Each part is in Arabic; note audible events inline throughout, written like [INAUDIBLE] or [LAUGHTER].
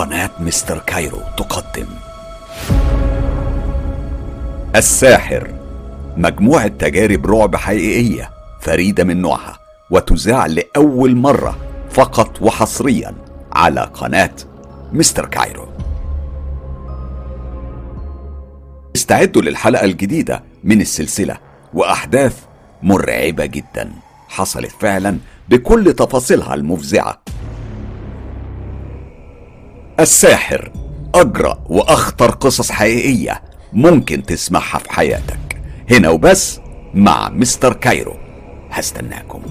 قناة مستر كايرو تقدم. الساحر. مجموعة تجارب رعب حقيقية فريدة من نوعها وتذاع لأول مرة فقط وحصريا على قناة مستر كايرو. استعدوا للحلقة الجديدة من السلسلة وأحداث مرعبة جدا. حصلت فعلا بكل تفاصيلها المفزعة. الساحر أجرأ وأخطر قصص حقيقية ممكن تسمعها في حياتك. هنا وبس مع مستر كايرو. هستناكم.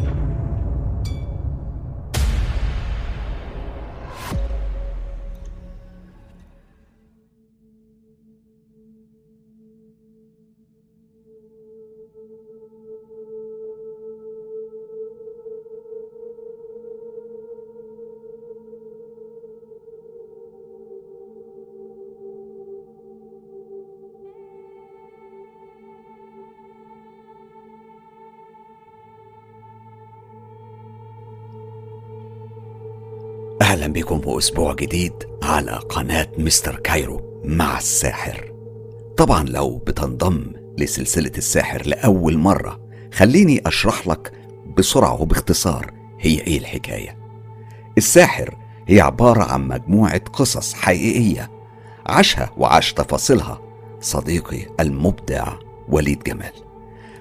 أهلا بكم واسبوع جديد على قناة مستر كايرو مع الساحر. طبعا لو بتنضم لسلسلة الساحر لأول مرة خليني أشرح لك بسرعة وباختصار هي إيه الحكاية. الساحر هي عبارة عن مجموعة قصص حقيقية عاشها وعاش تفاصيلها صديقي المبدع وليد جمال.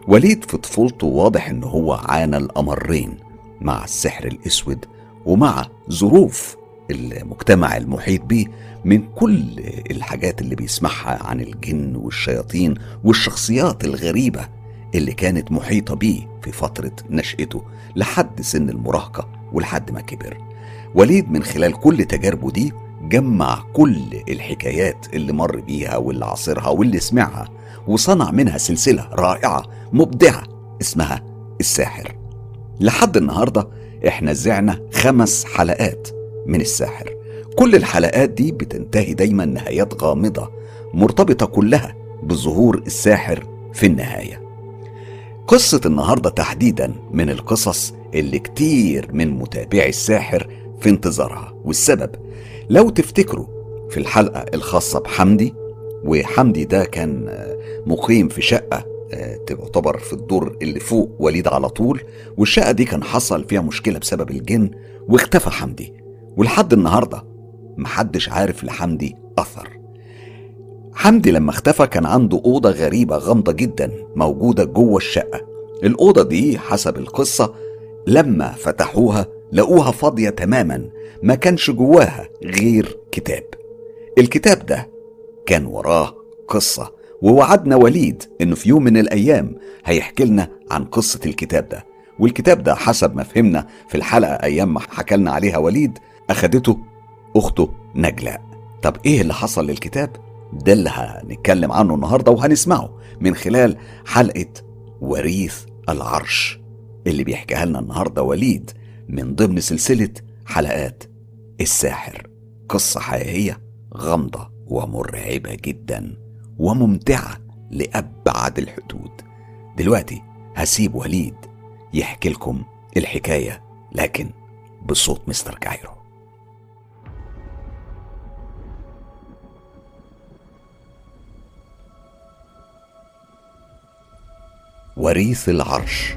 وليد في طفولته واضح إن هو عانى الأمرين مع السحر الأسود ومع ظروف المجتمع المحيط به من كل الحاجات اللي بيسمعها عن الجن والشياطين والشخصيات الغريبة اللي كانت محيطة بيه في فترة نشأته لحد سن المراهقة ولحد ما كبر. وليد من خلال كل تجاربه دي جمع كل الحكايات اللي مر بيها واللي عاصرها واللي سمعها وصنع منها سلسلة رائعة مبدعة اسمها الساحر. لحد النهارده إحنا زعنا خمس حلقات من الساحر. كل الحلقات دي بتنتهي دايما نهايات غامضة مرتبطة كلها بظهور الساحر في النهاية. قصة النهاردة تحديدا من القصص اللي كتير من متابعي الساحر في انتظارها. والسبب لو تفتكروا في الحلقة الخاصة بحمدي وحمدي ده كان مقيم في شقة تعتبر في الدور اللي فوق وليد على طول والشقة دي كان حصل فيها مشكلة بسبب الجن واختفى حمدي. ولحد النهاردة محدش عارف لحمدي أثر. حمدي لما اختفى كان عنده أوضة غريبة غامضة جدا موجودة جوه الشقة. الأوضة دي حسب القصة لما فتحوها لقوها فاضية تماما ما كانش جواها غير كتاب. الكتاب ده كان وراه قصة. ووعدنا وليد إنه في يوم من الأيام هيحكي لنا عن قصة الكتاب ده. والكتاب ده حسب ما فهمنا في الحلقة أيام ما حكى لنا عليها وليد أخدته أخته نجلاء طب إيه اللي حصل للكتاب؟ ده اللي هنتكلم عنه النهاردة وهنسمعه من خلال حلقة وريث العرش اللي بيحكيها لنا النهاردة وليد من ضمن سلسلة حلقات الساحر. قصة حقيقية غامضة ومرعبة جداً. وممتعة لأبعد الحدود. دلوقتي هسيب وليد يحكي لكم الحكاية لكن بصوت مستر كايرو. وريث العرش.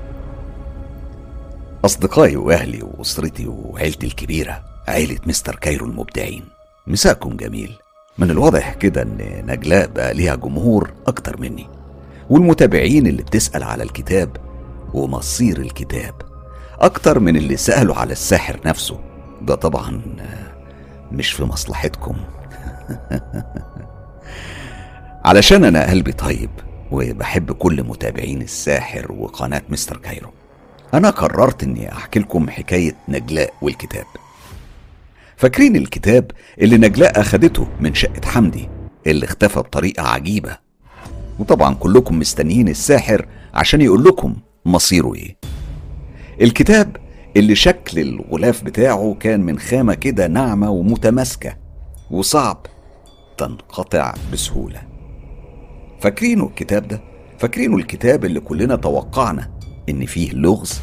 أصدقائي وأهلي وأسرتي وعيلتي الكبيرة عيلة مستر كايرو المبدعين مساكم جميل. من الواضح كده إن نجلاء بقى ليها جمهور أكتر مني والمتابعين اللي بتسأل على الكتاب ومصير الكتاب أكتر من اللي سألوا على الساحر نفسه. ده طبعا مش في مصلحتكم. [LAUGHS] علشان أنا قلبي طيب وبحب كل متابعين الساحر وقناة مستر كايرو أنا قررت إني أحكي لكم حكاية نجلاء والكتاب. فاكرين الكتاب اللي نجلاء أخدته من شقة حمدي اللي اختفى بطريقة عجيبة؟ وطبعا كلكم مستنيين الساحر عشان يقول لكم مصيره إيه. الكتاب اللي شكل الغلاف بتاعه كان من خامة كده ناعمة ومتماسكة وصعب تنقطع بسهولة. فاكرينه الكتاب ده؟ فاكرينه الكتاب اللي كلنا توقعنا إن فيه لغز؟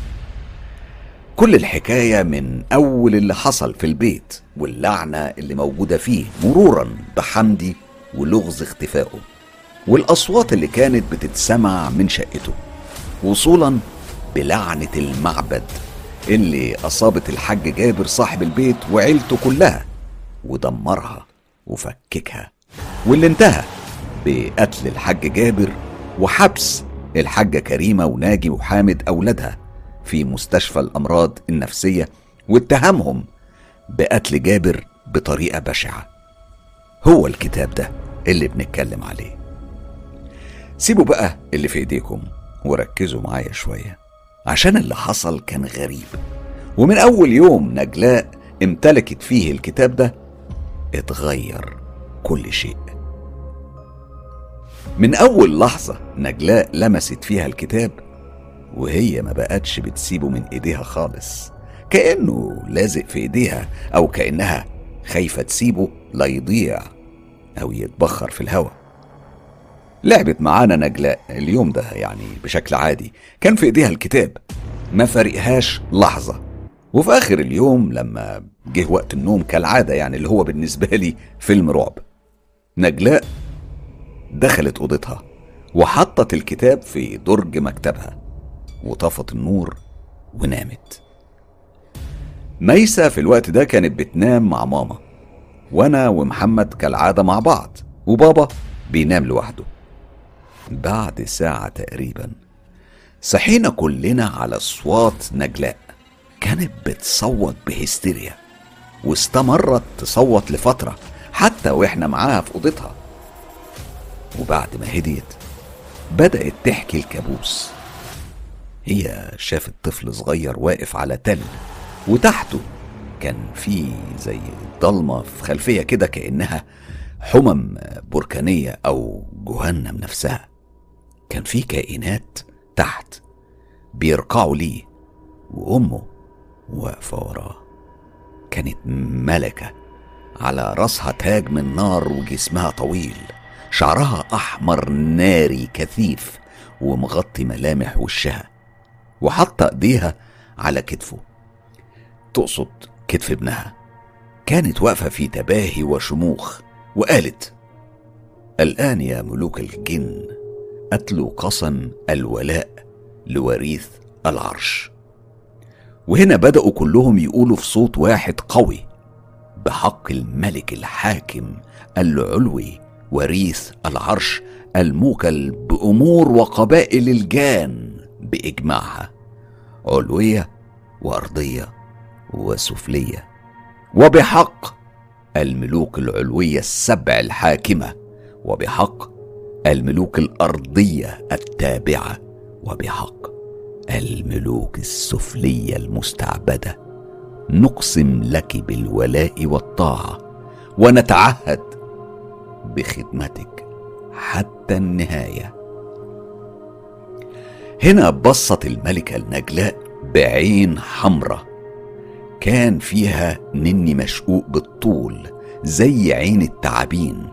كل الحكاية من أول اللي حصل في البيت واللعنة اللي موجودة فيه مرورا بحمدي ولغز اختفائه والأصوات اللي كانت بتتسمع من شقته وصولا بلعنة المعبد اللي أصابت الحاج جابر صاحب البيت وعيلته كلها ودمرها وفككها واللي انتهى بقتل الحاج جابر وحبس الحاجة كريمة وناجي وحامد أولادها في مستشفى الأمراض النفسية واتهمهم بقتل جابر بطريقة بشعة. هو الكتاب ده اللي بنتكلم عليه. سيبوا بقى اللي في إيديكم وركزوا معايا شوية عشان اللي حصل كان غريب. ومن أول يوم نجلاء امتلكت فيه الكتاب ده اتغير كل شيء. من أول لحظة نجلاء لمست فيها الكتاب وهي ما بقتش بتسيبه من إيديها خالص. كأنه لازق في إيديها أو كأنها خايفة تسيبه لا يضيع أو يتبخر في الهواء. لعبت معانا نجلاء اليوم ده يعني بشكل عادي. كان في إيديها الكتاب. ما فرقهاش لحظة. وفي آخر اليوم لما جه وقت النوم كالعادة يعني اللي هو بالنسبة لي فيلم رعب. نجلاء دخلت أوضتها وحطت الكتاب في درج مكتبها. وطفت النور ونامت. ميسة في الوقت ده كانت بتنام مع ماما وأنا ومحمد كالعادة مع بعض وبابا بينام لوحده. بعد ساعة تقريبا صحينا كلنا على أصوات نجلاء كانت بتصوت بهستيريا واستمرت تصوت لفترة حتى وإحنا معاها في أوضتها. وبعد ما هديت بدأت تحكي الكابوس. هي شافت طفل صغير واقف على تل وتحته كان في زي ضلمة في خلفية كده كأنها حمم بركانية أو جهنم نفسها. كان في كائنات تحت بيرقعوا ليه وأمه واقفة وراه. كانت ملكة على راسها تاج من نار وجسمها طويل شعرها أحمر ناري كثيف ومغطي ملامح وشها. وحط ايديها على كتفه. تقصد كتف ابنها. كانت واقفة في تباهي وشموخ وقالت الآن يا ملوك الجن أتلو قسم الولاء لوريث العرش. وهنا بدأوا كلهم يقولوا في صوت واحد قوي بحق الملك الحاكم العلوي وريث العرش الموكل بأمور وقبائل الجان. بإجماعها علوية وأرضية وسفلية. وبحق الملوك العلوية السبع الحاكمة وبحق الملوك الأرضية التابعة وبحق الملوك السفلية المستعبدة. نقسم لك بالولاء والطاعة ونتعهد بخدمتك حتى النهاية. هنا بصت الملكة النجلاء بعين حمراء. كان فيها نني مشقوق بالطول زي عين التعابين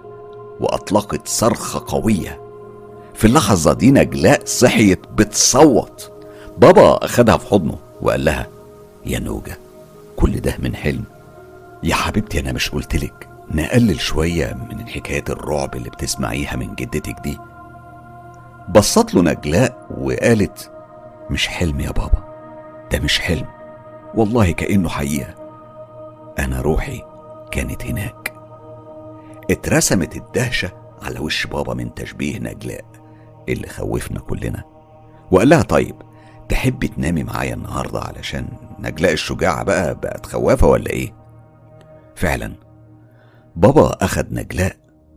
وأطلقت صرخة قوية. في اللحظة دي نجلاء صحيت بتصوت. بابا أخدها في حضنه وقال لها يا نوجة كل ده من حلم. يا حبيبتي أنا مش قلتلك نقلل شوية من حكاية الرعب اللي بتسمعيها من جدتك دي. بصت له نجلاء وقالت مش حلم يا بابا ده مش حلم والله كأنه حقيقة. أنا روحي كانت هناك. اترسمت الدهشة على وش بابا من تشبيه نجلاء اللي خوفنا كلنا وقال لها طيب تحبي تنامي معايا النهاردة علشان نجلاء الشجاعة بقى بقت خوافة ولا إيه؟ فعلا. بابا أخد نجلاء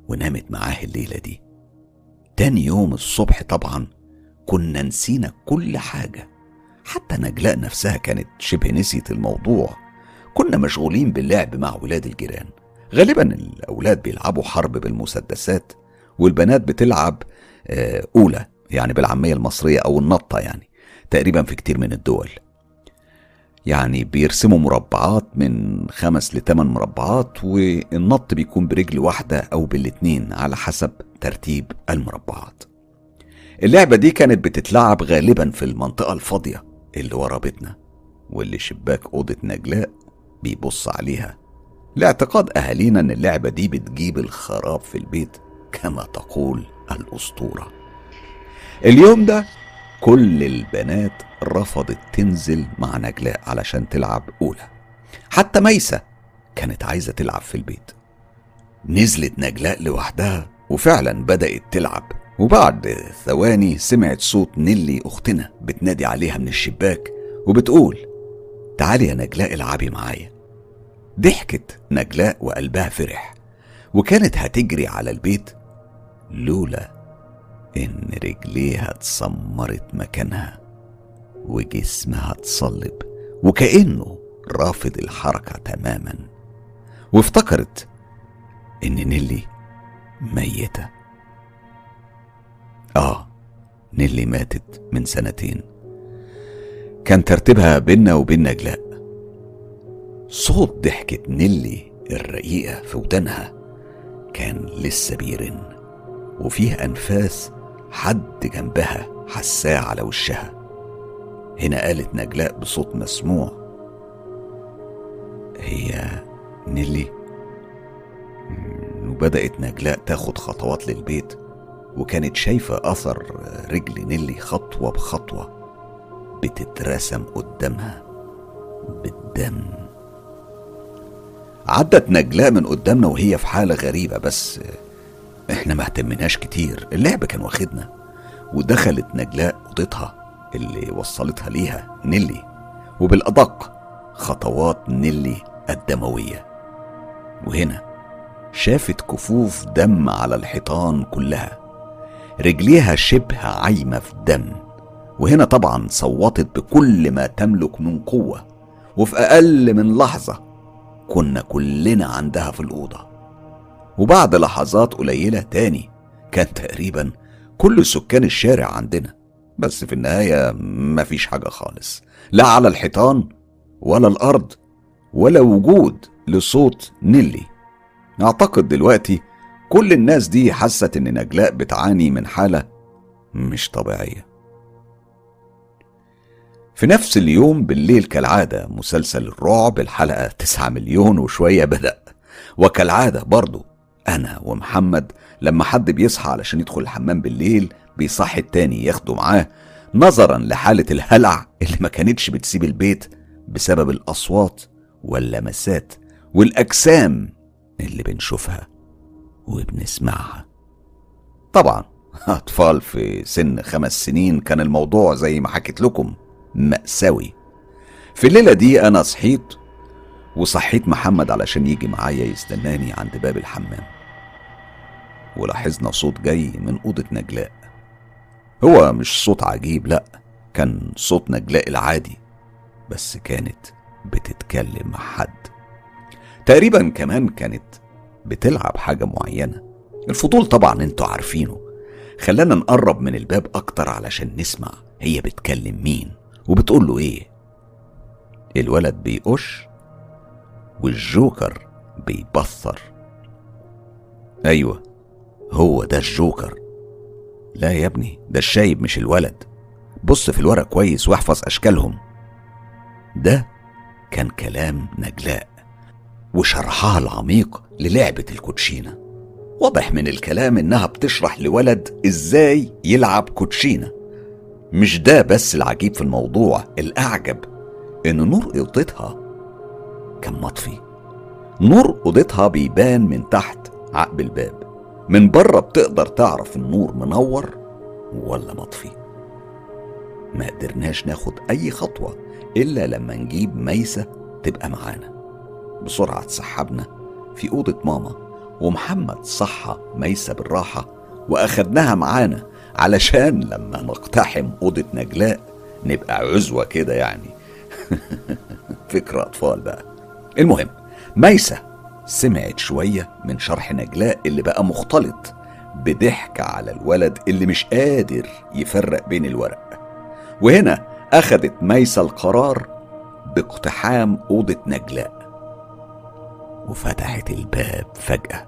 ونامت معاه الليلة دي. تاني يوم الصبح طبعا كنا نسينا كل حاجة. حتى نجلاء نفسها كانت شبه نسيت الموضوع. كنا مشغولين باللعب مع ولاد الجيران. غالبا الأولاد بيلعبوا حرب بالمسدسات والبنات بتلعب آه، أولى يعني بالعامية المصرية أو النطة يعني تقريبا في كتير من الدول. يعني بيرسموا مربعات من خمس لثمان مربعات والنط بيكون برجل واحدة أو بالاتنين على حسب ترتيب المربعات. اللعبة دي كانت بتتلعب غالبا في المنطقة الفاضية اللي ورا بيتنا واللي شباك أوضة نجلاء بيبص عليها. لاعتقاد أهالينا إن اللعبة دي بتجيب الخراب في البيت كما تقول الأسطورة. اليوم ده كل البنات رفضت تنزل مع نجلاء علشان تلعب أولى. حتى ميسة كانت عايزة تلعب في البيت. نزلت نجلاء لوحدها وفعلا بدأت تلعب. وبعد ثواني سمعت صوت نيلي أختنا بتنادي عليها من الشباك وبتقول تعالي يا نجلاء العبي معايا. ضحكت نجلاء وقلبها فرح. وكانت هتجري على البيت لولا إن رجليها اتسمرت مكانها وجسمها اتصلب وكأنه رافض الحركة تماما. وافتكرت إن نيلي ميتة. آه نيلي ماتت من سنتين. كان ترتيبها بينا وبين نجلاء. صوت ضحكة نيلي الرقيقة في ودانها كان لسه بيرن وفيه أنفاس حد جنبها حساه على وشها. هنا قالت نجلاء بصوت مسموع. هي نيلي؟ وبدأت نجلاء تاخد خطوات للبيت وكانت شايفة أثر رجل نيلي خطوة بخطوة بتترسم قدامها بالدم. عدت نجلاء من قدامنا وهي في حالة غريبة بس إحنا ما اهتمناش كتير اللعب كان واخدنا. ودخلت نجلاء أوضتها اللي وصلتها ليها نيلي. وبالأدق خطوات نيلي الدموية. وهنا شافت كفوف دم على الحيطان كلها. رجليها شبه عايمة في دم وهنا طبعا صوتت بكل ما تملك من قوة. وفي أقل من لحظة كنا كلنا عندها في الأوضة. وبعد لحظات قليلة تاني. كان تقريبا كل سكان الشارع عندنا. بس في النهاية مفيش حاجة خالص. لا على الحيطان ولا الأرض ولا وجود لصوت نيلي. أعتقد دلوقتي كل الناس دي حست إن نجلاء بتعاني من حالة مش طبيعية. في نفس اليوم بالليل كالعادة مسلسل الرعب الحلقة 9 مليون وشوية بدأ. وكالعادة برضو أنا ومحمد لما حد بيصحى علشان يدخل الحمام بالليل بيصحي التاني ياخده معاه نظرا لحالة الهلع اللي ما كانتش بتسيب البيت بسبب الأصوات واللمسات والأجسام اللي بنشوفها وبنسمعها. طبعا أطفال في سن خمس سنين كان الموضوع زي ما حكيت لكم مأساوي. في الليلة دي أنا صحيت وصحيت محمد علشان يجي معايا يستناني عند باب الحمام. ولاحظنا صوت جاي من أوضة نجلاء. هو مش صوت عجيب لأ كان صوت نجلاء العادي بس كانت بتتكلم مع حد. تقريبا كمان كانت بتلعب حاجة معينة. الفضول طبعا أنتوا عارفينه. خلانا نقرب من الباب أكتر علشان نسمع هي بتكلم مين وبتقول له إيه. الولد بيقش والجوكر بيبثر أيوه هو ده الجوكر. لا يا ابني ده الشايب مش الولد. بص في الورق كويس واحفظ أشكالهم. ده كان كلام نجلاء وشرحها العميق للعبة الكوتشينة. واضح من الكلام إنها بتشرح لولد إزاي يلعب كوتشينة. مش ده بس العجيب في الموضوع الأعجب إن نور أوضتها كان مطفي. نور أوضتها بيبان من تحت عقب الباب. من بره بتقدر تعرف النور منور ولا مطفي. ما قدرناش ناخد أي خطوة إلا لما نجيب ميسة تبقى معانا. بسرعة اتسحبنا في أوضة ماما ومحمد صحى ميسة بالراحة وأخدناها معانا علشان لما نقتحم أوضة نجلاء نبقى عزوة كده يعني. [LAUGHS] فكرة أطفال بقى. المهم ميسة سمعت شوية من شرح نجلاء اللي بقى مختلط بضحك على الولد اللي مش قادر يفرق بين الورق. وهنا أخدت ميسة القرار باقتحام أوضة نجلاء. وفتحت الباب فجأة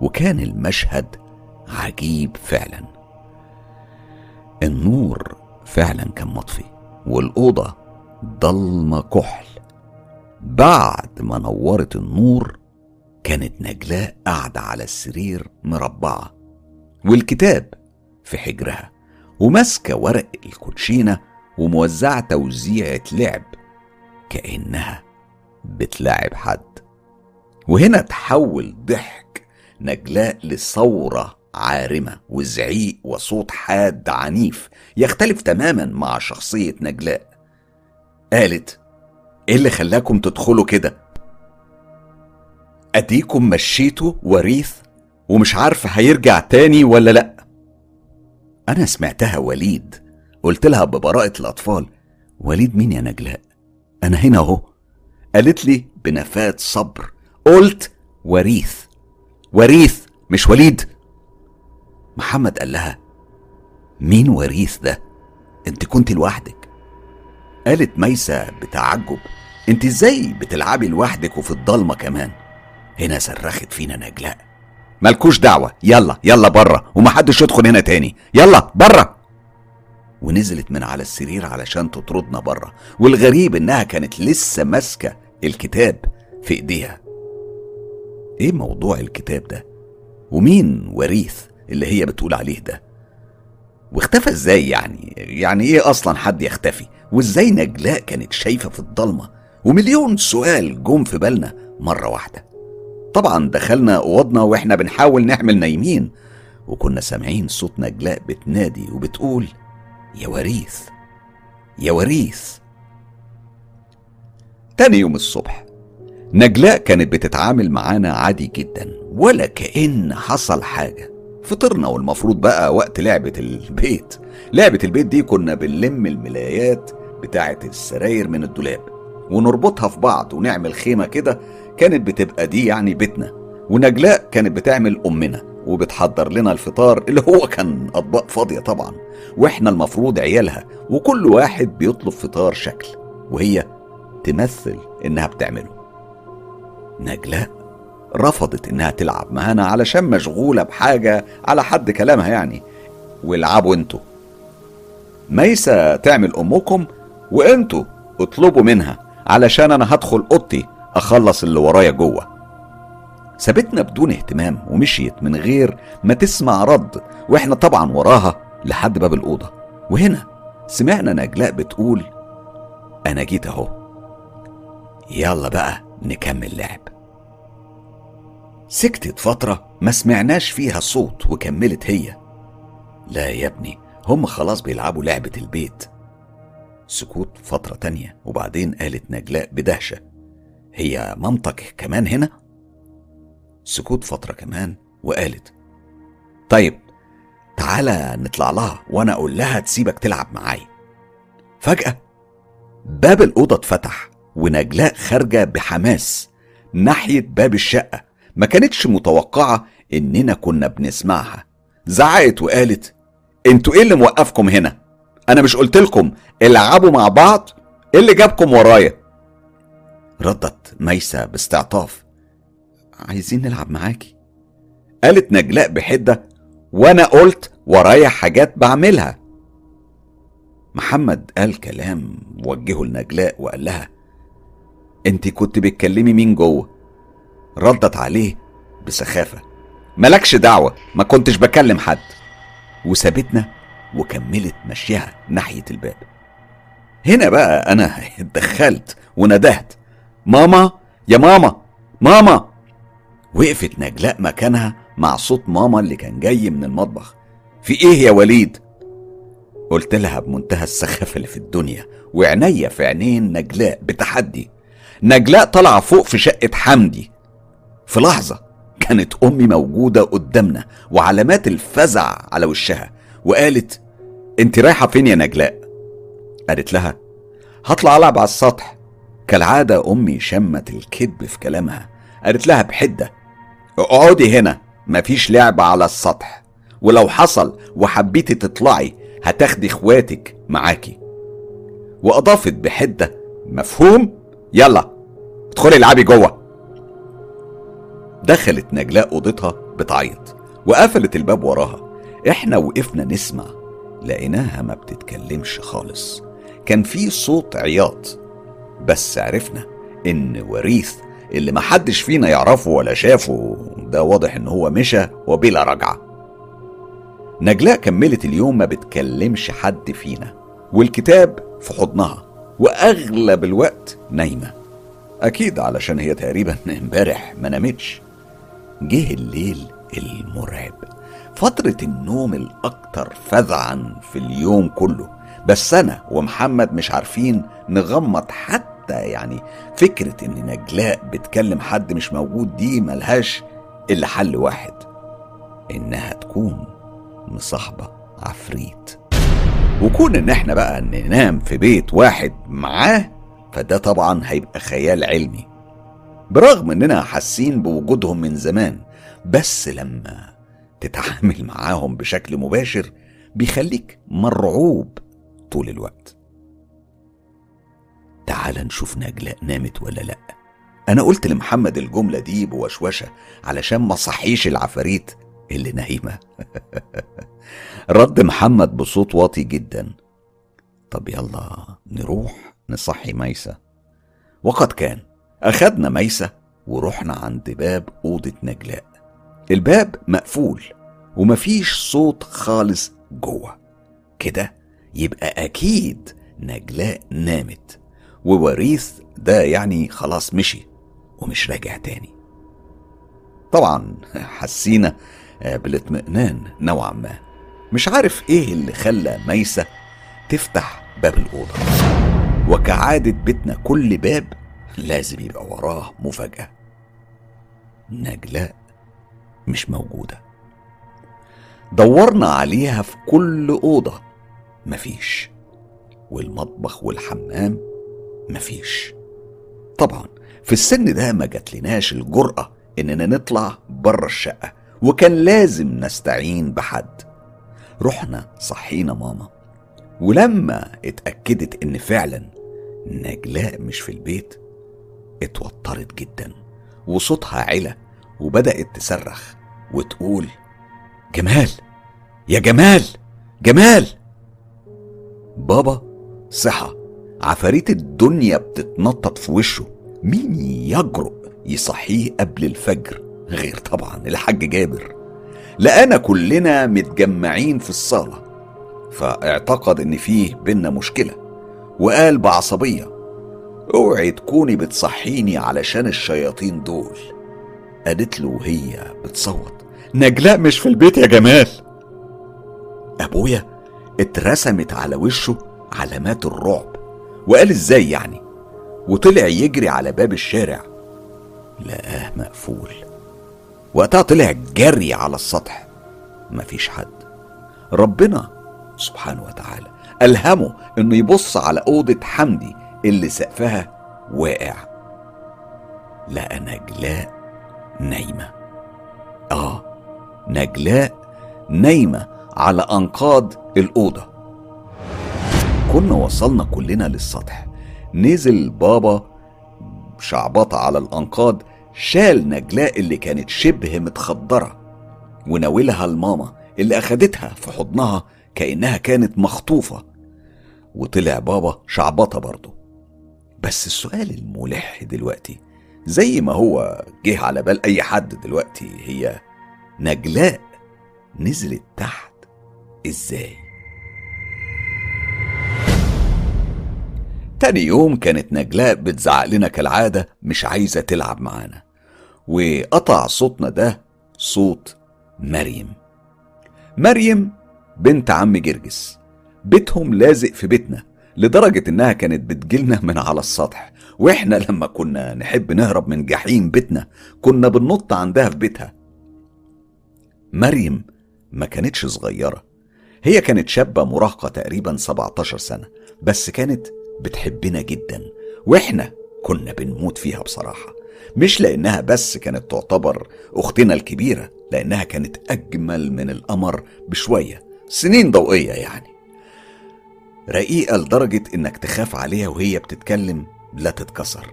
وكان المشهد عجيب فعلا. النور فعلا كان مطفي والأوضة ضلمة كحل. بعد ما نورت النور كانت نجلاء قاعدة على السرير مربعة والكتاب في حجرها وماسكة ورق الكوتشينة وموزعة توزيعة لعب كأنها بتلاعب حد. وهنا تحول ضحك نجلاء لثورة عارمة وزعيق وصوت حاد عنيف يختلف تماما مع شخصية نجلاء. قالت إيه اللي خلاكم تدخلوا كده؟ أديكم مشيتوا وريث ومش عارفة هيرجع تاني ولا لأ. أنا سمعتها وليد قلت لها ببراءة الأطفال وليد مين يا نجلاء؟ أنا هنا أهو. قالت لي بنفات صبر قلت وريث وريث مش وليد. محمد قال لها مين وريث ده؟ أنت كنت لوحدك. قالت ميسة بتعجب أنت إزاي بتلعبي لوحدك وفي الضلمة كمان؟ هنا صرخت فينا نجلاء. مالكوش دعوة. يلا يلا بره ومحدش يدخل هنا تاني. يلا بره ونزلت من على السرير علشان تطردنا بره والغريب إنها كانت لسه ماسكة الكتاب في إيديها. إيه موضوع الكتاب ده؟ ومين وريث اللي هي بتقول عليه ده؟ واختفى إزاي يعني؟ يعني إيه أصلا حد يختفي؟ وإزاي نجلاء كانت شايفة في الضلمة؟ ومليون سؤال جم في بالنا مرة واحدة. طبعا دخلنا أوضنا وإحنا بنحاول نعمل نايمين وكنا سامعين صوت نجلاء بتنادي وبتقول يا وريث يا وريث. تاني يوم الصبح نجلاء كانت بتتعامل معانا عادي جدا ولا كأن حصل حاجة. فطرنا والمفروض بقى وقت لعبة البيت. لعبة البيت دي كنا بنلم الملايات بتاعة السراير من الدولاب. ونربطها في بعض ونعمل خيمة كده كانت بتبقى دي يعني بيتنا. ونجلاء كانت بتعمل أمنا وبتحضر لنا الفطار اللي هو كان أطباق فاضية طبعا. وإحنا المفروض عيالها وكل واحد بيطلب فطار شكل وهي تمثل إنها بتعمله. نجلاء رفضت إنها تلعب معانا علشان مشغولة بحاجة على حد كلامها يعني. والعبوا أنتوا. ميسة تعمل أمكم وانتوا اطلبوا منها. علشان أنا هدخل أوضتي أخلص اللي ورايا جوه. سابتنا بدون اهتمام ومشيت من غير ما تسمع رد وإحنا طبعا وراها لحد باب الأوضة. وهنا سمعنا نجلاء بتقول أنا جيت أهو. يلا بقى نكمل لعب. سكتت فترة ما سمعناش فيها صوت وكملت هي. لا يا ابني هم خلاص بيلعبوا لعبة البيت. سكوت فترة تانية وبعدين قالت نجلاء بدهشة هي مامتك كمان هنا؟ سكوت فترة كمان وقالت طيب تعالى نطلع لها وأنا أقول لها تسيبك تلعب معايا. فجأة باب الأوضة اتفتح ونجلاء خارجة بحماس ناحية باب الشقة. ما كانتش متوقعة إننا كنا بنسمعها. زعقت وقالت أنتوا إيه اللي موقفكم هنا؟ أنا مش قلت لكم العبوا مع بعض إيه اللي جابكم ورايا. ردت ميسة باستعطاف. عايزين نلعب معاكي. قالت نجلاء بحدة وأنا قلت ورايا حاجات بعملها. محمد قال كلام وجهه لنجلاء وقال لها أنت كنت بتكلمي مين جوه؟ ردت عليه بسخافة. ملكش دعوة ما كنتش بكلم حد. وسابتنا وكملت مشيها ناحية الباب. هنا بقى أنا اتدخلت وندهت. ماما يا ماما ماما. وقفت نجلاء مكانها مع صوت ماما اللي كان جاي من المطبخ. في إيه يا وليد؟ قلت لها بمنتهى السخافة اللي في الدنيا وعينيا في عينين نجلاء بتحدي. نجلاء طالعة فوق في شقة حمدي. في لحظة كانت أمي موجودة قدامنا وعلامات الفزع على وشها وقالت أنت رايحة فين يا نجلاء؟ قالت لها هطلع ألعب على السطح. كالعادة أمي شمت الكذب في كلامها. قالت لها بحدة اقعدي هنا مفيش لعب على السطح. ولو حصل وحبيتي تطلعي هتاخدي إخواتك معاكي. وأضافت بحدة مفهوم؟ يلا ادخلي العبي جوه. دخلت نجلاء أوضتها بتعيط وقفلت الباب وراها. إحنا وقفنا نسمع لقيناها ما بتتكلمش خالص. كان في صوت عياط. بس عرفنا إن وريث اللي محدش فينا يعرفه ولا شافه ده واضح إن هو مشى وبلا رجعة. نجلاء كملت اليوم ما بتكلمش حد فينا والكتاب في حضنها وأغلب الوقت نايمة. أكيد علشان هي تقريبا [LAUGHS] امبارح ما نامتش. جه الليل المرعب فترة النوم الأكثر فزعا في اليوم كله. بس أنا ومحمد مش عارفين نغمض حتى يعني فكرة إن نجلاء بتكلم حد مش موجود دي ملهاش إلا حل واحد إنها تكون مصاحبة عفريت. وكون إن إحنا بقى ننام في بيت واحد معاه فده طبعا هيبقى خيال علمي. برغم إننا حاسين بوجودهم من زمان بس لما تتعامل معاهم بشكل مباشر بيخليك مرعوب. طول الوقت. تعال نشوف نجلاء نامت ولا لأ. أنا قلت لمحمد الجملة دي بوشوشة علشان ما صحيش العفاريت اللي نايمة. [LAUGHS] رد محمد بصوت واطي جدا. طب يلا نروح نصحي ميسة. وقد كان أخدنا ميسة ورحنا عند باب أوضة نجلاء. الباب مقفول ومفيش صوت خالص جوه. كده يبقى أكيد نجلاء نامت. ووريث ده يعني خلاص مشي ومش راجع تاني. طبعا حسينا بالاطمئنان نوعا ما. مش عارف إيه اللي خلى ميسة تفتح باب الأوضة. وكعادة بيتنا كل باب لازم يبقى وراه مفاجأة. نجلاء مش موجودة. دورنا عليها في كل أوضة. مفيش. والمطبخ والحمام مفيش. طبعا في السن ده ما جاتلناش الجرأة إننا نطلع بره الشقة وكان لازم نستعين بحد. رحنا صحينا ماما ولما اتأكدت إن فعلا نجلاء مش في البيت اتوترت جدا وصوتها علا وبدأت تصرخ وتقول جمال! يا جمال! جمال! بابا صحى عفاريت الدنيا بتتنطط في وشه. مين يجرؤ يصحيه قبل الفجر؟ غير طبعا الحاج جابر. لقانا كلنا متجمعين في الصالة. فاعتقد إن فيه بينا مشكلة. وقال بعصبية أوعي تكوني بتصحيني علشان الشياطين دول. قالت له وهي بتصوت نجلاء مش في البيت يا جمال. أبويا اترسمت على وشه علامات الرعب. وقال إزاي يعني؟ وطلع يجري على باب الشارع. لقاه مقفول. وقتها طلع جري على السطح. مفيش حد. ربنا سبحانه وتعالى ألهمه إنه يبص على أوضة حمدي اللي سقفها واقع. لقى نجلاء نايمة. آه نجلاء نايمة. على أنقاض الأوضة. كنا وصلنا كلنا للسطح. نزل بابا شعبطة على الأنقاض شال نجلاء اللي كانت شبه متخدرة وناولها لماما اللي أخدتها في حضنها كأنها كانت مخطوفة. وطلع بابا شعبطة برضه. بس السؤال الملح دلوقتي زي ما هو جه على بال أي حد دلوقتي هي نجلاء نزلت تحت إزاي؟ تاني يوم كانت نجلاء بتزعق لنا كالعادة مش عايزة تلعب معانا وقطع صوتنا ده صوت مريم. مريم بنت عم جرجس بيتهم لازق في بيتنا لدرجة إنها كانت بتجيلنا من على السطح وإحنا لما كنا نحب نهرب من جحيم بيتنا كنا بننط عندها في بيتها. مريم ما كانتش صغيرة هي كانت شابة مراهقة تقريبا 17 سنة بس كانت بتحبنا جدا وإحنا كنا بنموت فيها بصراحة. مش لأنها بس كانت تعتبر أختنا الكبيرة لأنها كانت أجمل من القمر بشوية سنين ضوئية يعني. رقيقة لدرجة إنك تخاف عليها وهي بتتكلم لا تتكسر.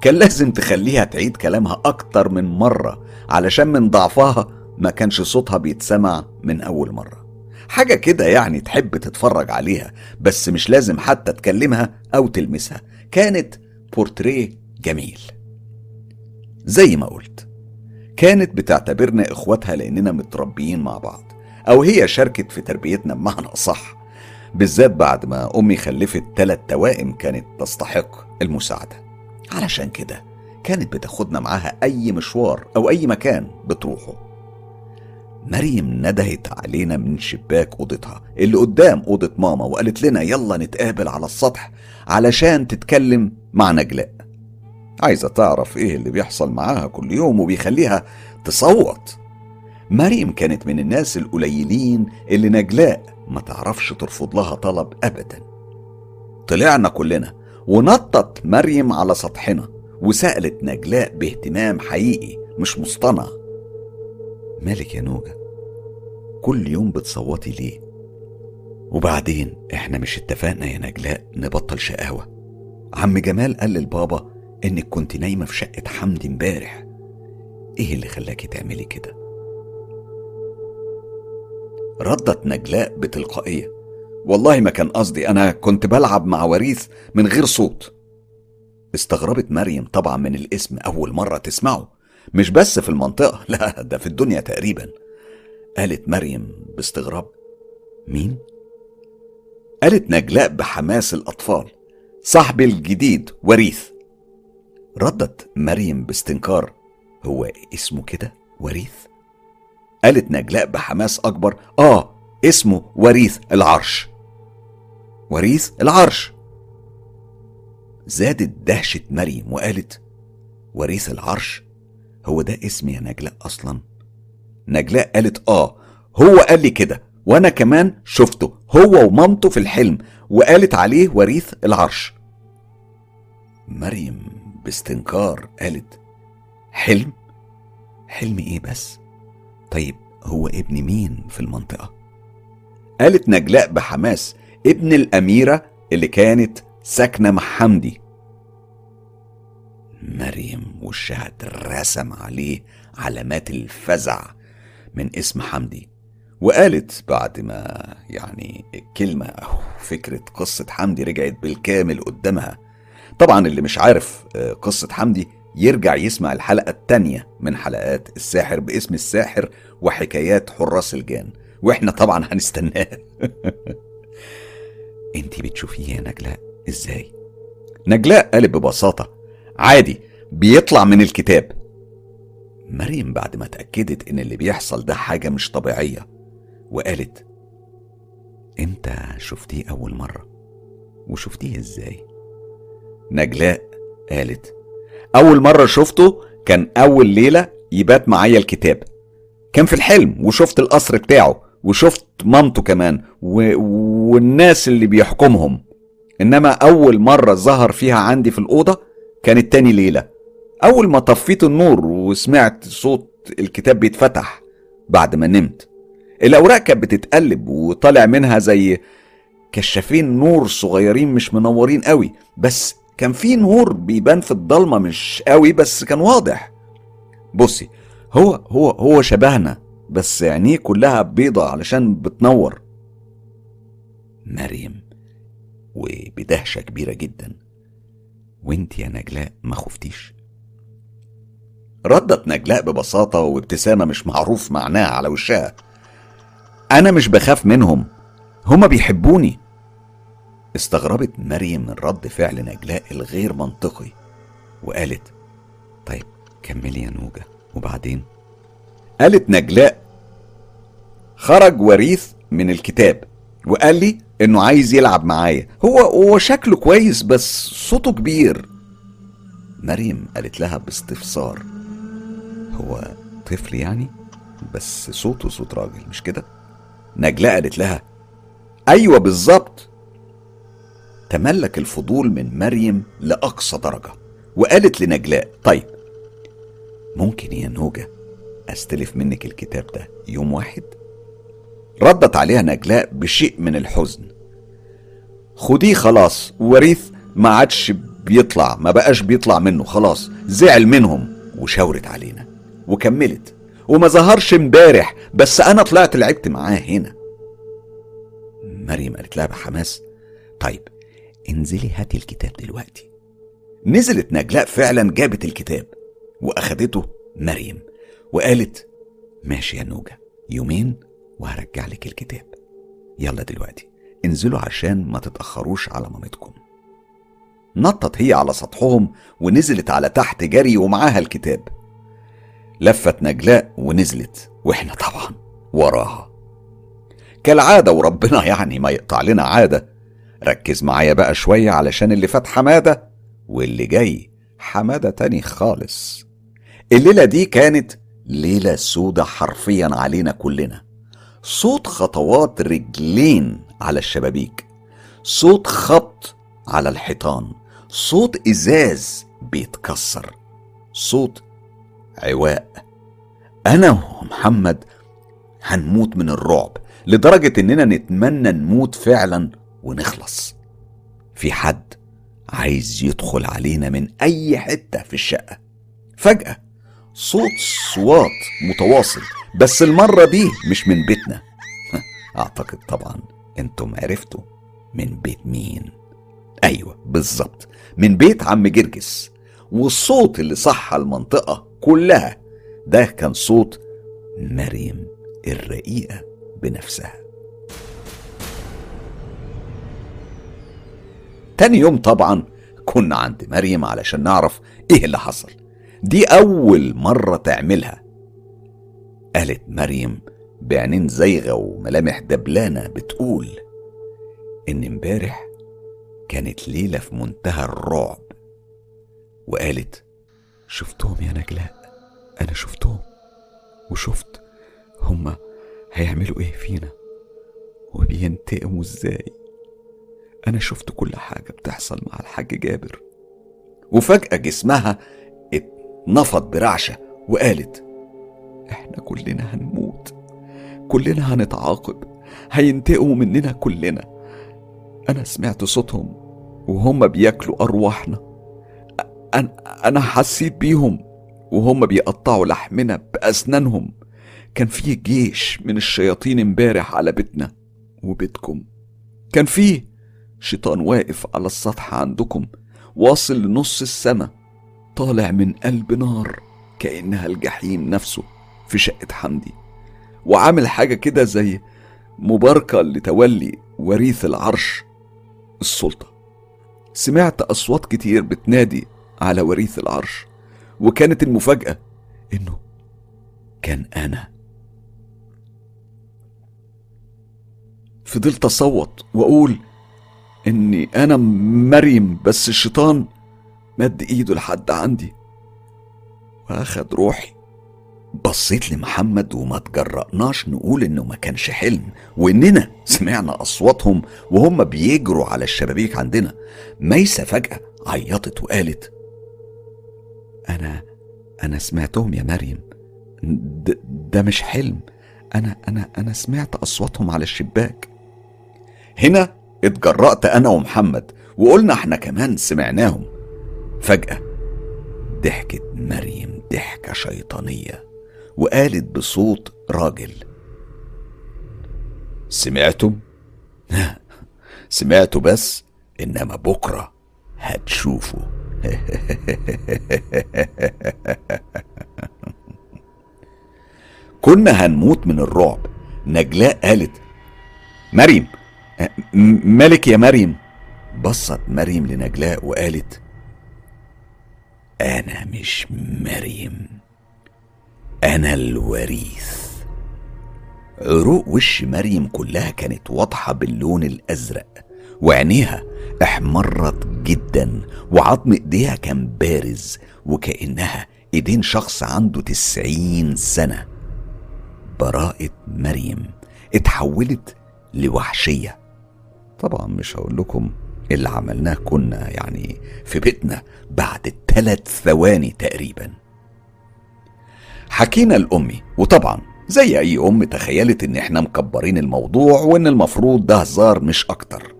كان لازم تخليها تعيد كلامها أكتر من مرة علشان من ضعفها ما كانش صوتها بيتسمع من أول مرة. حاجة كده يعني تحب تتفرج عليها بس مش لازم حتى تكلمها أو تلمسها. كانت بورتريه جميل. زي ما قلت كانت بتعتبرنا إخواتها لأننا متربيين مع بعض أو هي شاركت في تربيتنا بمعنى أصح بالذات بعد ما أمي خلفت ثلاث توائم كانت تستحق المساعدة. علشان كده كانت بتاخدنا معاها أي مشوار أو أي مكان بتروحه. مريم ندهت علينا من شباك أوضتها. اللي قدام أوضة ماما وقالت لنا يلا نتقابل على السطح علشان تتكلم مع نجلاء. عايزة تعرف إيه اللي بيحصل معاها كل يوم وبيخليها تصوت. مريم كانت من الناس القليلين اللي نجلاء ما تعرفش ترفض لها طلب ابدا. طلعنا كلنا ونطت مريم على سطحنا وسألت نجلاء باهتمام حقيقي مش مصطنع. مالك يا نوجة. كل يوم بتصوتي ليه؟ وبعدين إحنا مش اتفقنا يا نجلاء نبطل شقاوة. عم جمال قال للبابا إنك كنت نايمة في شقة حمدي امبارح. إيه اللي خلاكي تعملي كده؟ ردت نجلاء بتلقائية. والله ما كان قصدي أنا كنت بلعب مع وريث من غير صوت. استغربت مريم طبعا من الاسم أول مرة تسمعه. مش بس في المنطقة [LAUGHS] لا ده في الدنيا تقريبا. قالت مريم باستغراب مين؟ قالت نجلاء بحماس الأطفال صاحبي الجديد وريث. ردت مريم باستنكار هو اسمه كده وريث؟ قالت نجلاء بحماس أكبر آه اسمه وريث العرش. وريث العرش. زادت دهشة مريم وقالت وريث العرش هو ده اسم يا نجلاء أصلا؟ نجلاء قالت آه هو قال لي كده وأنا كمان شفته هو ومامته في الحلم وقالت عليه وريث العرش. مريم باستنكار قالت حلم؟ حلم إيه بس؟ طيب هو ابن مين في المنطقة؟ قالت نجلاء بحماس ابن الأميرة اللي كانت ساكنة مع حمدي. مريم وشها اترسم عليه علامات الفزع من اسم حمدي. وقالت بعد ما يعني الكلمة أو فكرة قصة حمدي رجعت بالكامل قدامها. طبعا اللي مش عارف آه، قصة حمدي يرجع يسمع الحلقة التانية من حلقات الساحر باسم الساحر وحكايات حراس الجان. وإحنا طبعا هنستناه. [LAUGHS] انتي بتشوفيه يا نجلاء؟ إزاي؟ نجلاء قالت ببساطة عادي بيطلع من الكتاب. مريم بعد ما اتأكدت إن اللي بيحصل ده حاجة مش طبيعية وقالت إمتى شفتيه أول مرة وشفتيه إزاي؟ نجلاء قالت أول مرة شفته كان أول ليلة يبات معايا الكتاب. كان في الحلم وشفت القصر بتاعه وشفت مامته كمان و... والناس اللي بيحكمهم. إنما أول مرة ظهر فيها عندي في الأوضة كانت تاني ليلة أول ما طفيت النور وسمعت صوت الكتاب بيتفتح بعد ما نمت الأوراق كانت بتتقلب وطالع منها زي كشافين نور صغيرين مش منورين قوي بس كان في نور بيبان في الضلمة مش قوي بس كان واضح. بصي هو هو هو شبهنا بس عينيه كلها بيضة علشان بتنور. مريم وبدهشة كبيرة جدا. وانت يا نجلاء ما خفتيش؟ ردت نجلاء ببساطة وابتسامة مش معروف معناها على وشها. أنا مش بخاف منهم. هما بيحبوني. استغربت مريم من رد فعل نجلاء الغير منطقي وقالت طيب كملي يا نوجة وبعدين؟ قالت نجلاء خرج وريث من الكتاب وقال لي إنه عايز يلعب معايا. هو هو شكله كويس بس صوته كبير. مريم قالت لها باستفسار. هو طفل يعني؟ بس صوته صوت راجل مش كده؟ نجلاء قالت لها أيوه بالظبط. تملك الفضول من مريم لأقصى درجة وقالت لنجلاء طيب ممكن يا نوجة أستلف منك الكتاب ده يوم واحد؟ ردت عليها نجلاء بشيء من الحزن. خديه خلاص وريث ما عادش بيطلع ما بقاش بيطلع منه خلاص زعل منهم وشاورت علينا وكملت. وما ظهرش امبارح بس أنا طلعت لعبت معاه هنا. مريم قالت لها بحماس طيب انزلي هاتي الكتاب دلوقتي. نزلت نجلاء فعلا جابت الكتاب وأخدته مريم وقالت ماشي يا نوجة يومين وهرجع لك الكتاب. يلا دلوقتي انزلوا عشان ما تتأخروش على مامتكم. نطت هي على سطحهم ونزلت على تحت جري ومعاها الكتاب. لفت نجلاء ونزلت وإحنا طبعا وراها. كالعادة وربنا يعني ما يقطع لنا عادة. ركز معايا بقى شوية علشان اللي فات حمادة واللي جاي حمادة تاني خالص. الليلة دي كانت ليلة سودة حرفيا علينا كلنا. صوت خطوات رجلين على الشبابيك صوت خبط على الحيطان صوت إزاز بيتكسر صوت عواء. أنا ومحمد هنموت من الرعب لدرجة إننا نتمنى نموت فعلا ونخلص. في حد عايز يدخل علينا من أي حتة في الشقة؟ فجأة صوت صوات متواصل. بس المرة دي مش من بيتنا. [LAUGHS] أعتقد طبعا أنتم عرفتوا من بيت مين. أيوه بالظبط. من بيت عم جرجس. والصوت اللي صح المنطقة كلها ده كان صوت مريم الرقيقة بنفسها. تاني يوم طبعا كنا عند مريم علشان نعرف إيه اللي حصل. دي أول مرة تعملها. قالت مريم بعينين زيغة وملامح دبلانة بتقول إن امبارح كانت ليلة في منتهى الرعب. وقالت شفتهم يا نجلاء أنا شفتهم وشفت هما هيعملوا إيه فينا وبينتقموا إزاي. أنا شفت كل حاجة بتحصل مع الحاج جابر. وفجأة جسمها اتنفض برعشة وقالت إحنا كلنا هنموت. كلنا هنتعاقب. هينتقموا مننا كلنا. أنا سمعت صوتهم وهم بياكلوا أرواحنا. أنا أنا حسيت بيهم وهم بيقطعوا لحمنا بأسنانهم. كان في جيش من الشياطين امبارح على بيتنا وبيتكم. كان فيه شيطان واقف على السطح عندكم واصل لنص السما طالع من قلب نار كأنها الجحيم نفسه. في شقة حمدي وعامل حاجة كده زي مباركة لتولي وريث العرش السلطة. سمعت أصوات كتير بتنادي على وريث العرش وكانت المفاجأة إنه كان أنا. فضلت أصوت وأقول إني أنا مريم بس الشيطان مد إيده لحد عندي وأخد روحي بصيت لمحمد وما تجرأناش نقول إنه ما كانش حلم وإننا سمعنا أصواتهم وهم بيجروا على الشبابيك عندنا. ميسة فجأة عيطت وقالت أنا أنا سمعتهم يا مريم. ده, ده مش حلم. أنا أنا أنا سمعت أصواتهم على الشباك. هنا اتجرأت أنا ومحمد وقلنا إحنا كمان سمعناهم. فجأة ضحكت مريم ضحكة شيطانية. وقالت بصوت راجل. سمعتم؟ [LAUGHS] سمعتوا بس إنما بكرة هتشوفوا. [LAUGHS] كنا هنموت من الرعب. نجلاء قالت مريم مالك يا مريم؟ بصت مريم لنجلاء وقالت أنا مش مريم. أنا الوريث. عروق وش مريم كلها كانت واضحة باللون الأزرق وعينيها احمرت جدا وعظم إيديها كان بارز وكأنها إيدين شخص عنده تسعين سنة. براءة مريم اتحولت لوحشية. طبعا مش هقول لكم اللي عملناه كنا يعني في بيتنا بعد ثلاث ثواني تقريبا. حكينا لأمي وطبعا زي أي أم تخيلت إن إحنا مكبرين الموضوع وإن المفروض ده هزار مش أكتر.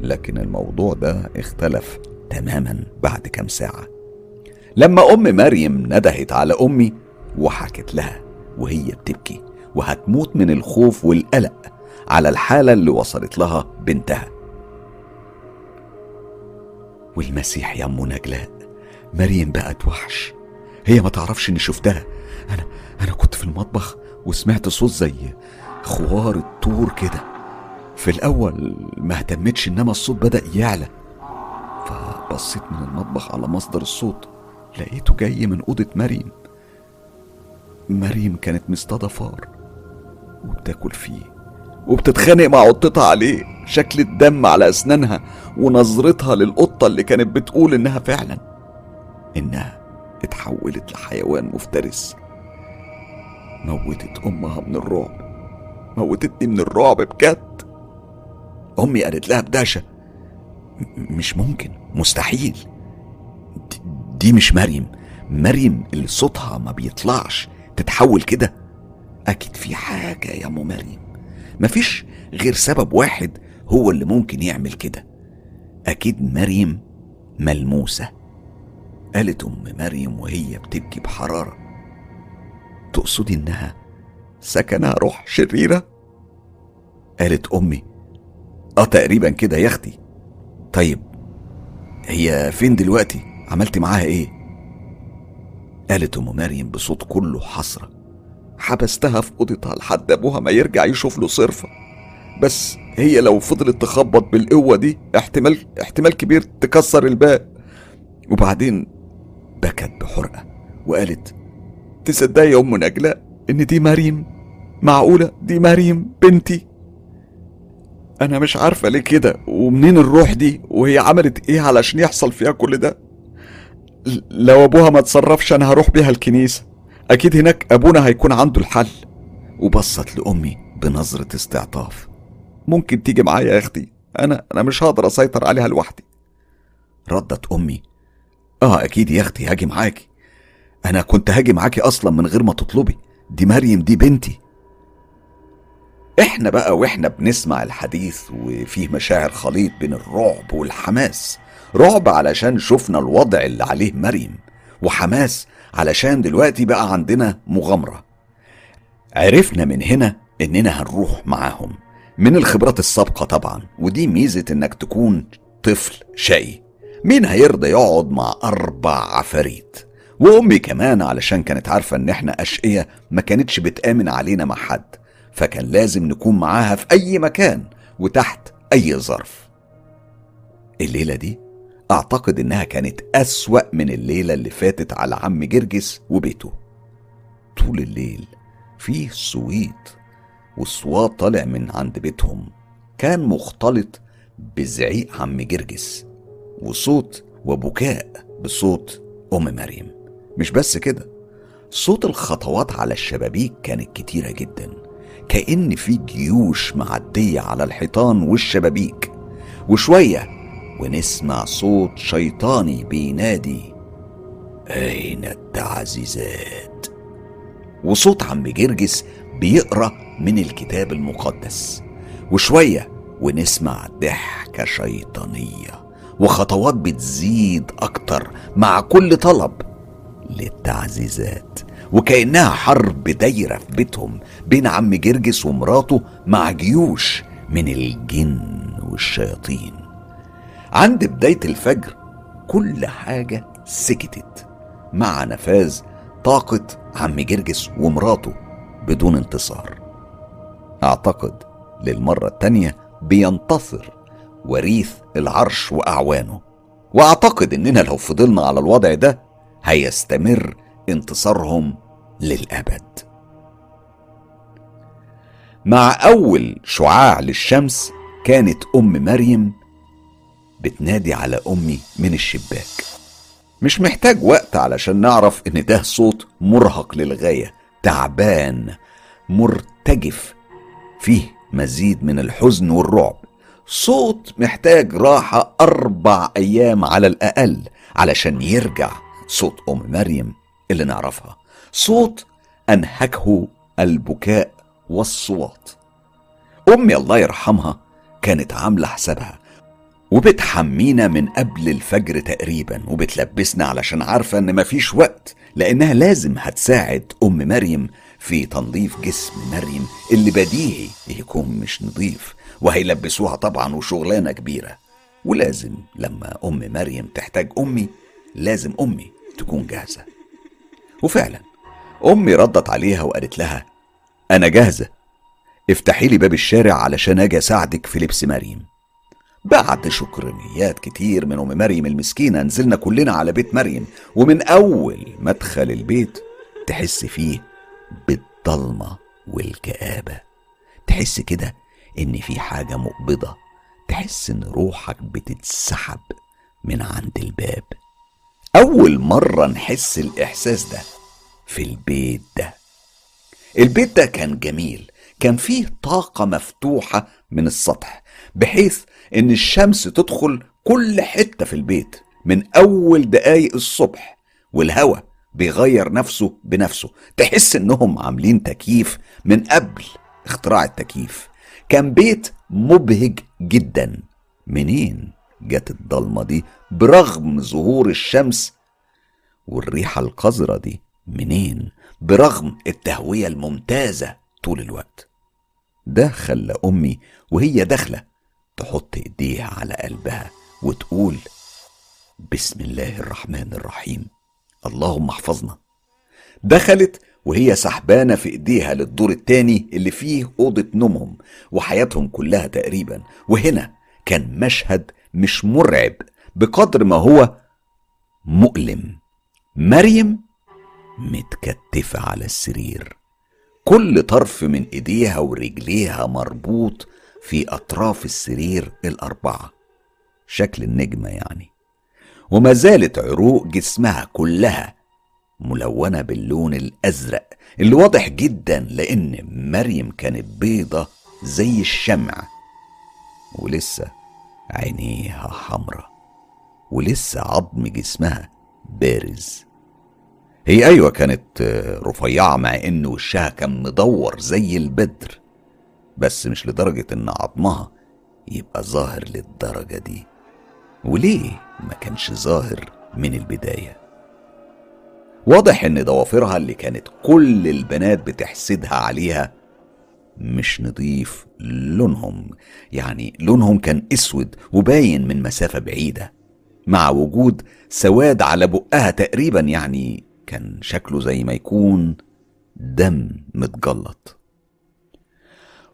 لكن الموضوع ده اختلف تماما بعد كام ساعة. لما أم مريم ندهت على أمي وحكت لها وهي بتبكي وهتموت من الخوف والقلق على الحالة اللي وصلت لها بنتها. والمسيح يا أم نجلاء مريم بقت وحش. هي ما تعرفش إني شفتها. أنا أنا كنت في المطبخ وسمعت صوت زي خوار الطور كده. في الأول ما اهتمتش إنما الصوت بدأ يعلى. فبصيت من المطبخ على مصدر الصوت لقيته جاي من أوضة مريم. مريم كانت مصطادة فار وبتاكل فيه وبتتخانق مع قطتها عليه شكل الدم على أسنانها ونظرتها للقطة اللي كانت بتقول إنها فعلا إنها اتحولت لحيوان مفترس. موتت أمها من الرعب. موتتني من الرعب بجد. أمي قالت لها بدهشة مش ممكن مستحيل. دي, دي مش مريم. مريم اللي صوتها ما بيطلعش تتحول كده. أكيد في حاجة يا أم مريم. مفيش غير سبب واحد هو اللي ممكن يعمل كده. أكيد مريم ملموسة. قالت أم مريم وهي بتبكي بحرارة. تقصدي إنها سكنها روح شريرة؟ قالت أمي آه تقريبا كده يا أختي طيب هي فين دلوقتي؟ عملتي معاها إيه؟ قالت أم مريم بصوت كله حسرة حبستها في أوضتها لحد أبوها ما يرجع يشوف له صرفة بس هي لو فضلت تخبط بالقوة دي احتمال احتمال كبير تكسر الباب وبعدين بكت بحرقة وقالت تصدقي يا أم نجلاء إن دي مريم معقولة؟ دي مريم بنتي. أنا مش عارفة ليه كده ومنين الروح دي؟ وهي عملت إيه علشان يحصل فيها كل ده؟ لو أبوها ما تصرفش أنا هروح بيها الكنيسة. أكيد هناك أبونا هيكون عنده الحل. وبصت لأمي بنظرة استعطاف. ممكن تيجي معايا يا أختي؟ أنا أنا مش هقدر أسيطر عليها لوحدي. ردت أمي. آه أكيد يا أختي هاجي معاكي. أنا كنت هاجي معاكي أصلا من غير ما تطلبي. دي مريم دي بنتي. إحنا بقى وإحنا بنسمع الحديث وفيه مشاعر خليط بين الرعب والحماس. رعب علشان شفنا الوضع اللي عليه مريم وحماس علشان دلوقتي بقى عندنا مغامرة. عرفنا من هنا إننا هنروح معاهم. من الخبرات السابقة طبعا ودي ميزة إنك تكون طفل شقي. مين هيرضى يقعد مع أربع عفاريت؟ وأمي كمان علشان كانت عارفة إن إحنا أشقية ما كانتش بتآمن علينا مع حد فكان لازم نكون معاها في أي مكان وتحت أي ظرف. الليلة دي أعتقد إنها كانت أسوأ من الليلة اللي فاتت على عم جرجس وبيته. طول الليل فيه صويت والصوات طالع من عند بيتهم. كان مختلط بزعيق عم جرجس وصوت وبكاء بصوت أم مريم. مش بس كده صوت الخطوات على الشبابيك كانت كتيرة جدا كأن في جيوش معدية على الحيطان والشبابيك. وشوية ونسمع صوت شيطاني بينادي أين التعزيزات؟ وصوت عم جرجس بيقرأ من الكتاب المقدس. وشوية ونسمع ضحكة شيطانية وخطوات بتزيد أكتر مع كل طلب. للتعزيزات. وكأنها حرب دايرة في بيتهم بين عم جرجس ومراته مع جيوش من الجن والشياطين. عند بداية الفجر كل حاجة سكتت مع نفاذ طاقة عم جرجس ومراته بدون انتصار. أعتقد للمرة التانية بينتصر وريث العرش وأعوانه. وأعتقد إننا لو فضلنا على الوضع ده هيستمر انتصارهم للأبد. مع أول شعاع للشمس كانت أم مريم بتنادي على أمي من الشباك. مش محتاج وقت علشان نعرف إن ده صوت مرهق للغاية تعبان مرتجف فيه مزيد من الحزن والرعب. صوت محتاج راحة أربع أيام على الأقل علشان يرجع. صوت أم مريم اللي نعرفها. صوت أنهكه البكاء والصوات أمي الله يرحمها كانت عاملة حسابها. وبتحمينا من قبل الفجر تقريبا وبتلبسنا علشان عارفة إن مفيش وقت لأنها لازم هتساعد أم مريم في تنظيف جسم مريم اللي بديهي يكون مش نظيف. وهيلبسوها طبعا وشغلانة كبيرة. ولازم لما أم مريم تحتاج أمي لازم أمي تكون جاهزة. وفعلا أمي ردت عليها وقالت لها أنا جاهزة. افتحي لي باب الشارع علشان أجي أساعدك في لبس مريم. بعد شكرانيات كتير من أم مريم المسكينة نزلنا كلنا على بيت مريم ومن أول مدخل البيت تحس فيه بالضلمة والكآبة. تحس كده إن في حاجة مقبضة. تحس إن روحك بتتسحب من عند الباب. أول مرة نحس الإحساس ده في البيت ده. البيت ده كان جميل كان فيه طاقة مفتوحة من السطح بحيث إن الشمس تدخل كل حتة في البيت من أول دقايق الصبح والهواء بيغير نفسه بنفسه. تحس إنهم عاملين تكييف من قبل اختراع التكييف. كان بيت مبهج جدا. منين؟ جت الضلمة دي برغم ظهور الشمس والريحة القذرة دي منين؟ برغم التهوية الممتازة طول الوقت. ده خلى أمي وهي داخلة تحط إيديها على قلبها وتقول بسم الله الرحمن الرحيم. اللهم احفظنا. دخلت وهي سحبانة في إيديها للدور التاني اللي فيه أوضة نومهم وحياتهم كلها تقريبا. وهنا كان مشهد مش مرعب بقدر ما هو مؤلم. مريم متكتفة على السرير. كل طرف من إيديها ورجليها مربوط في أطراف السرير الأربعة. شكل النجمة يعني. وما زالت عروق جسمها كلها ملونة باللون الأزرق اللي واضح جدا لأن مريم كانت بيضة زي الشمع. ولسه عينيها حمرة ولسه عظم جسمها بارز. هي أيوه كانت رفيعة مع إن وشها كان مدور زي البدر بس مش لدرجة إن عظمها يبقى ظاهر للدرجة دي. وليه ما كانش ظاهر من البداية؟ واضح إن ضوافرها اللي كانت كل البنات بتحسدها عليها مش نضيف لونهم. يعني لونهم كان أسود وباين من مسافة بعيدة. مع وجود سواد على بقها تقريبا يعني كان شكله زي ما يكون دم متجلط.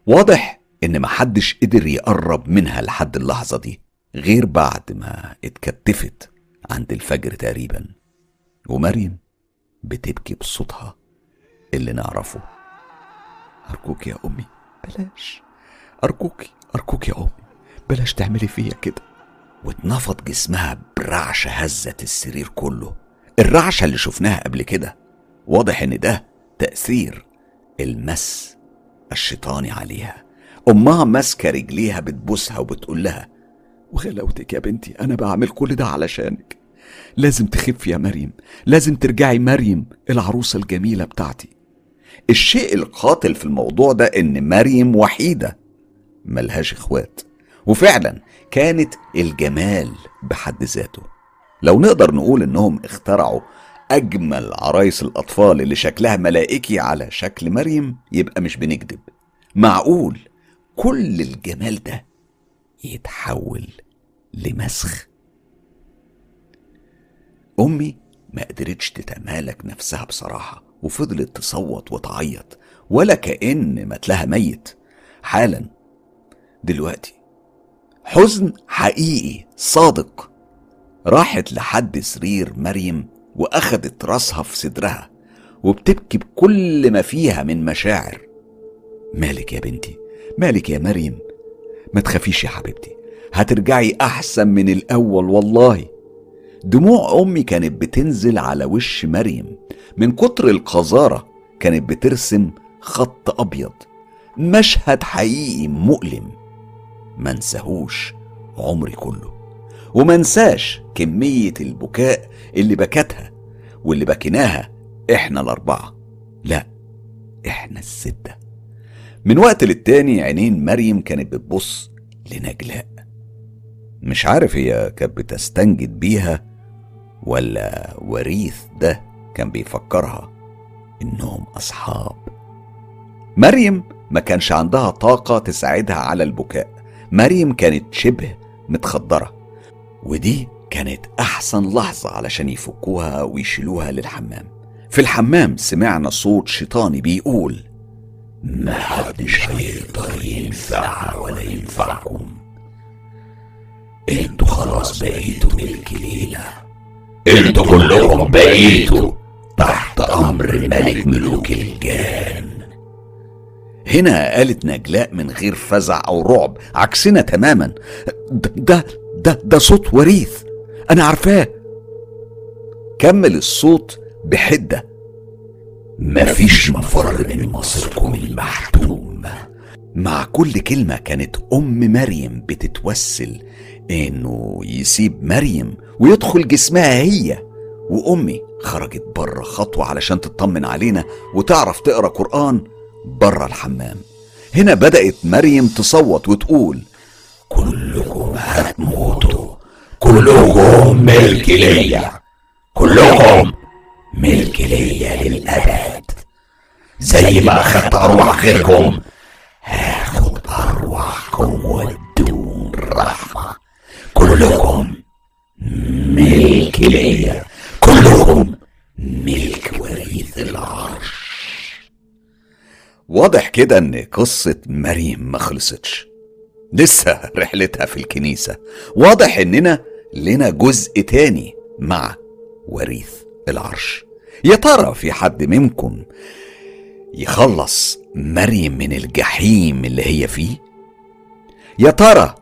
واضح إن محدش قدر يقرب منها لحد اللحظة دي غير بعد ما اتكتفت عند الفجر تقريبا. ومريم بتبكي بصوتها اللي نعرفه. أرجوك يا أمي. بلاش. أرجوكي أرجوك يا أمي. بلاش تعملي فيا كده. واتنفض جسمها برعشة هزت السرير كله. الرعشة اللي شفناها قبل كده. واضح إن ده تأثير المس الشيطاني عليها. أمها ماسكة رجليها بتبوسها وبتقول لها وغلاوتك يا بنتي أنا بعمل كل ده علشانك. لازم تخف يا مريم. لازم ترجعي مريم العروسة الجميلة بتاعتي. الشيء القاتل في الموضوع ده إن مريم وحيدة ملهاش إخوات. وفعلا كانت الجمال بحد ذاته. لو نقدر نقول إنهم اخترعوا أجمل عرايس الأطفال اللي شكلها ملائكي على شكل مريم يبقى مش بنكذب. معقول كل الجمال ده يتحول لمسخ؟ أمي ما قدرتش تتمالك نفسها بصراحة. وفضلت تصوت وتعيط ولا كأن متلها ميت. حالا دلوقتي حزن حقيقي صادق. راحت لحد سرير مريم واخدت راسها في صدرها وبتبكي بكل ما فيها من مشاعر. مالك يا بنتي؟ مالك يا مريم؟ ما تخافيش يا حبيبتي هترجعي أحسن من الأول والله. دموع أمي كانت بتنزل على وش مريم. من كتر القذاره كانت بترسم خط أبيض. مشهد حقيقي مؤلم. ما انساهوش عمري كله. وما انساش كمية البكاء اللي بكتها واللي بكيناها إحنا الأربعة. لا إحنا الستة. من وقت للتاني عينين مريم كانت بتبص لنجلاء. مش عارف هي كانت بتستنجد بيها ولا وريث ده كان بيفكرها إنهم أصحاب. مريم ما كانش عندها طاقة تساعدها على البكاء. مريم كانت شبه متخدرة ودي كانت أحسن لحظة علشان يفكوها ويشيلوها للحمام. في الحمام سمعنا صوت شيطاني بيقول ما حدش هيقدر ينفعها ولا ينفعكم. أنتوا خلاص بقيتوا ملك ليلى. أنتوا كلكم بقيتوا تحت أمر ملك ملوك الجان. هنا قالت نجلاء من غير فزع أو رعب عكسنا تماما. ده ده ده, ده صوت وريث. أنا عارفاه. كمل الصوت بحدة. مفيش مفر من مصيركم المحتوم. مع كل كلمة كانت أم مريم بتتوسل. إنه يسيب مريم ويدخل جسمها هي وأمي خرجت بره خطوة علشان تطمن علينا وتعرف تقرأ قرآن بره الحمام. هنا بدأت مريم تصوت وتقول كلكم هتموتوا. كلكم ملك ليا. كلكم ملك ليا للأبد. زي ما أخدت أرواح غيركم هاخد أرواحكم وادون الرحمة كلكم ملك ليا كلكم ملك وريث العرش. واضح كده إن قصة مريم ما خلصتش. لسه رحلتها في الكنيسة. واضح إننا لنا جزء تاني مع وريث العرش. يا ترى في حد منكم يخلص مريم من الجحيم اللي هي فيه؟ يا ترى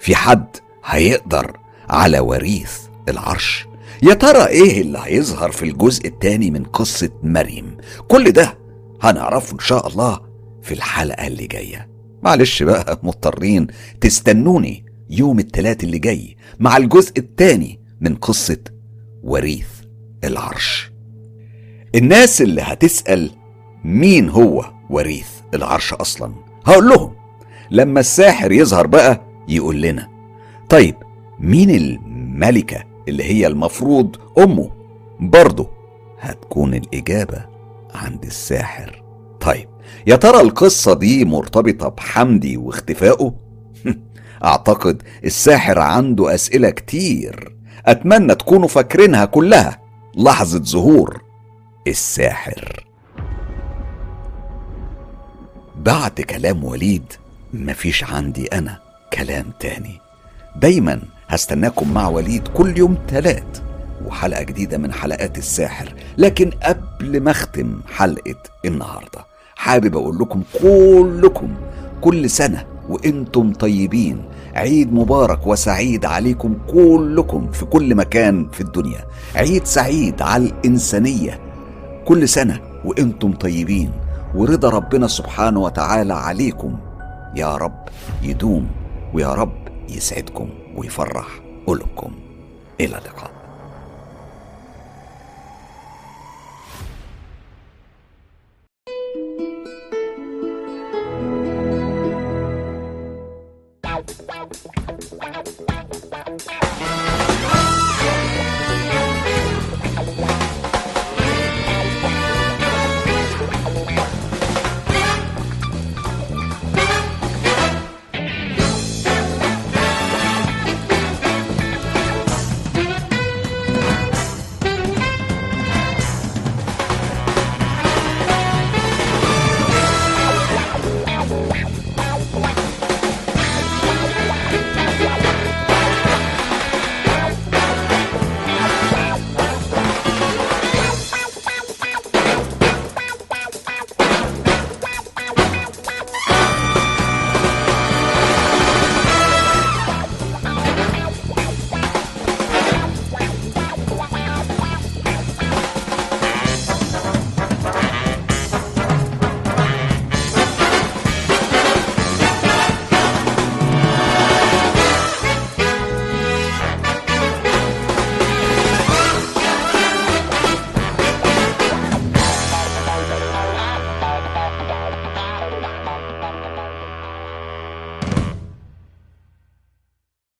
في حد هيقدر على وريث العرش. يا ترى إيه اللي هيظهر في الجزء التاني من قصة مريم؟ كل ده هنعرفه إن شاء الله في الحلقة اللي جاية. معلش بقى [LAUGHS] مضطرين تستنوني يوم التلات اللي جاي مع الجزء التاني من قصة وريث العرش. الناس اللي هتسأل مين هو وريث العرش أصلا؟ هقول لهم. لما الساحر يظهر بقى يقول لنا. طيب مين الملكة اللي هي المفروض أمه؟ برضه هتكون الإجابة عند الساحر. طيب يا ترى القصة دي مرتبطة بحمدي واختفائه؟ أعتقد الساحر عنده أسئلة كتير أتمنى تكونوا فاكرينها كلها. لحظة ظهور الساحر. بعد كلام وليد مفيش عندي أنا كلام تاني. دايما هستناكم مع وليد كل يوم تلات وحلقة جديدة من حلقات الساحر. لكن قبل ما أختم حلقة النهاردة حابب أقول لكم كلكم كل سنة وإنتم طيبين. عيد مبارك وسعيد عليكم كلكم في كل مكان في الدنيا. عيد سعيد على الإنسانية. كل سنة وإنتم طيبين. ورضا ربنا سبحانه وتعالى عليكم. يا رب يدوم ويا رب يسعدكم. ويفرح قلوبكم. إلى اللقاء.